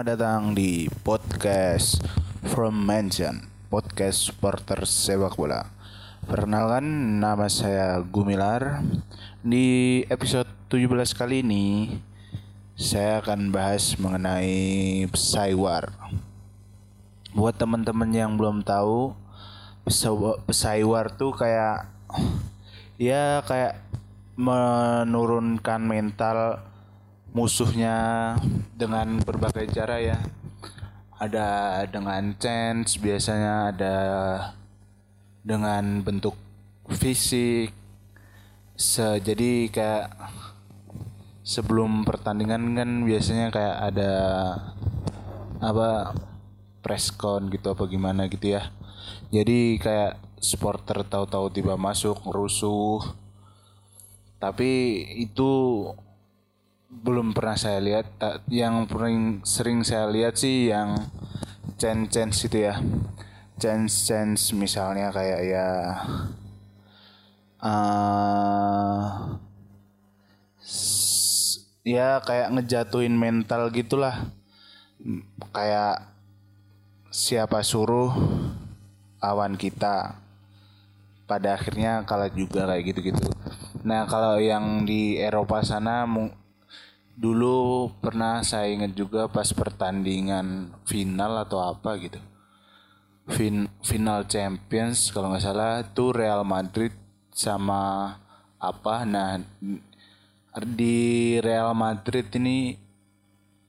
Selamat datang di podcast From Mansion, podcast supporter sepak bola. Perkenalkan nama saya Gumilar. Di episode 17 kali ini saya akan bahas mengenai Psywar. Buat teman-teman yang belum tahu, Psywar tuh kayak ya kayak menurunkan mental musuhnya dengan berbagai cara ya. Ada dengan chance biasanya ada dengan bentuk fisik. Se jadi kayak sebelum pertandingan kan biasanya kayak ada apa preskon gitu apa gimana gitu ya. Jadi kayak supporter tahu-tahu tiba masuk rusuh. Tapi itu belum pernah saya lihat. Yang paling sering saya lihat sih yang chance chance itu ya. Chance chance misalnya kayak ya uh, ya kayak ngejatuhin mental gitulah. Kayak siapa suruh awan kita. Pada akhirnya kalah juga kayak gitu-gitu. Nah kalau yang di Eropa sana dulu pernah saya ingat juga pas pertandingan final atau apa gitu. Fin final Champions kalau nggak salah itu Real Madrid sama apa? Nah di Real Madrid ini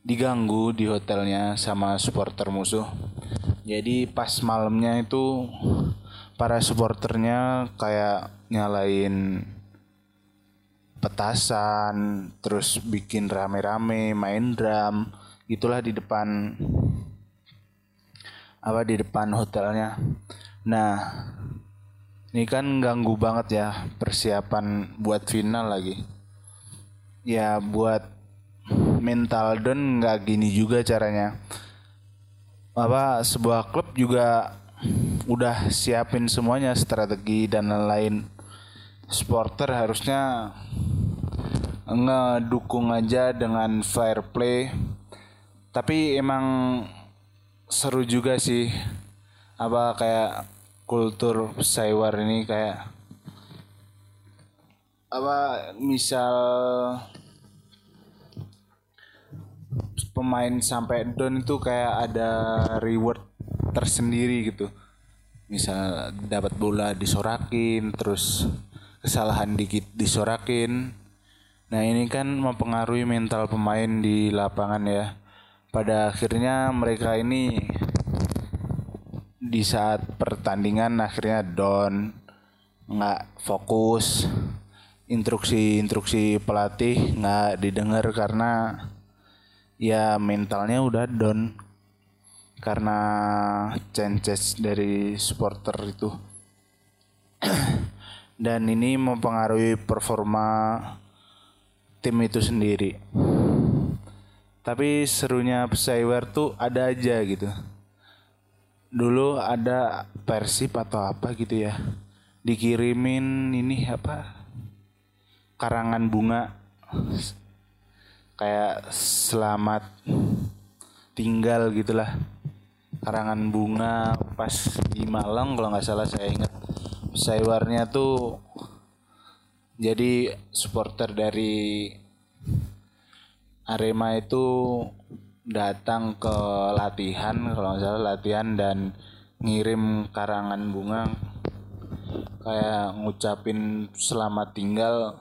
diganggu di hotelnya sama supporter musuh. Jadi pas malamnya itu para supporternya kayak nyalain petasan terus bikin rame-rame main drum itulah di depan apa di depan hotelnya. Nah ini kan ganggu banget ya persiapan buat final lagi. Ya buat mental down nggak gini juga caranya. Apa sebuah klub juga udah siapin semuanya strategi dan lain-lain. Supporter harusnya ngedukung aja dengan fair play. Tapi emang seru juga sih. Apa kayak kultur saywar ini kayak apa misal pemain sampai down itu kayak ada reward tersendiri gitu. Misal dapat bola disorakin terus kesalahan dikit disorakin nah ini kan mempengaruhi mental pemain di lapangan ya. Pada akhirnya mereka ini di saat pertandingan akhirnya down nggak fokus instruksi-instruksi pelatih nggak didengar karena ya mentalnya udah down karena chances dari supporter itu. Dan ini mempengaruhi performa tim itu sendiri. Tapi serunya Psyware tuh ada aja gitu. Dulu ada Persib atau apa gitu ya. Dikirimin ini apa? Karangan bunga kayak selamat tinggal gitulah karangan bunga pas di Malang kalau nggak salah saya ingat Saywarnya tuh jadi supporter dari Arema itu datang ke latihan kalau nggak salah latihan dan ngirim karangan bunga. Kayak ngucapin selamat tinggal.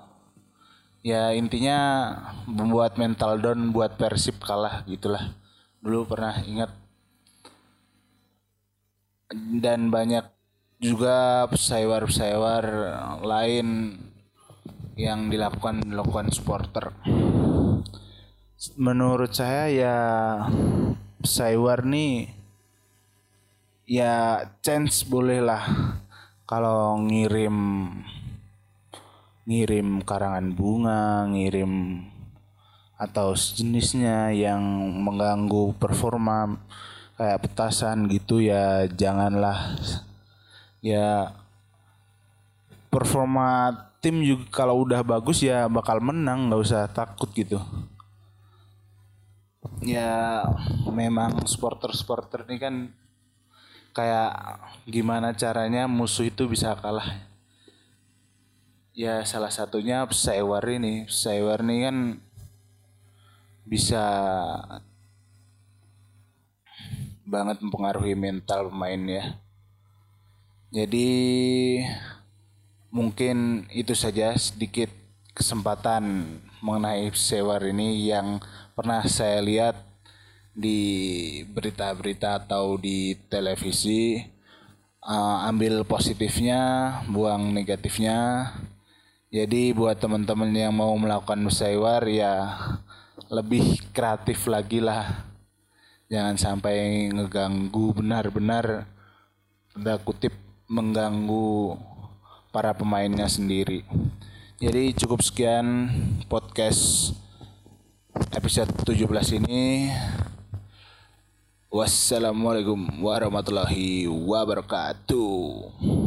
Ya intinya membuat mental down buat Persib kalah gitulah. Dulu pernah ingat. Dan banyak juga pesawar-pesawar lain yang dilakukan dilakukan supporter. Menurut saya ya pesawar nih ya chance boleh lah kalau ngirim ngirim karangan bunga, ngirim atau sejenisnya yang mengganggu performa kayak petasan gitu ya janganlah ya performa tim juga kalau udah bagus ya bakal menang nggak usah takut gitu. Ya memang supporter-supporter ini kan kayak gimana caranya musuh itu bisa kalah. Ya salah satunya Saiwar ini. Saiwar ini kan bisa banget mempengaruhi mental pemain ya jadi mungkin itu saja sedikit kesempatan mengenai Sewar ini yang pernah saya lihat di berita-berita atau di televisi. Uh, ambil positifnya buang negatifnya. Jadi buat teman-teman yang mau melakukan musyawarah ya lebih kreatif lagi lah. Jangan sampai ngeganggu benar-benar tanda kutip mengganggu para pemainnya sendiri. Jadi cukup sekian podcast episode 17 ini. Wassalamualaikum warahmatullahi wabarakatuh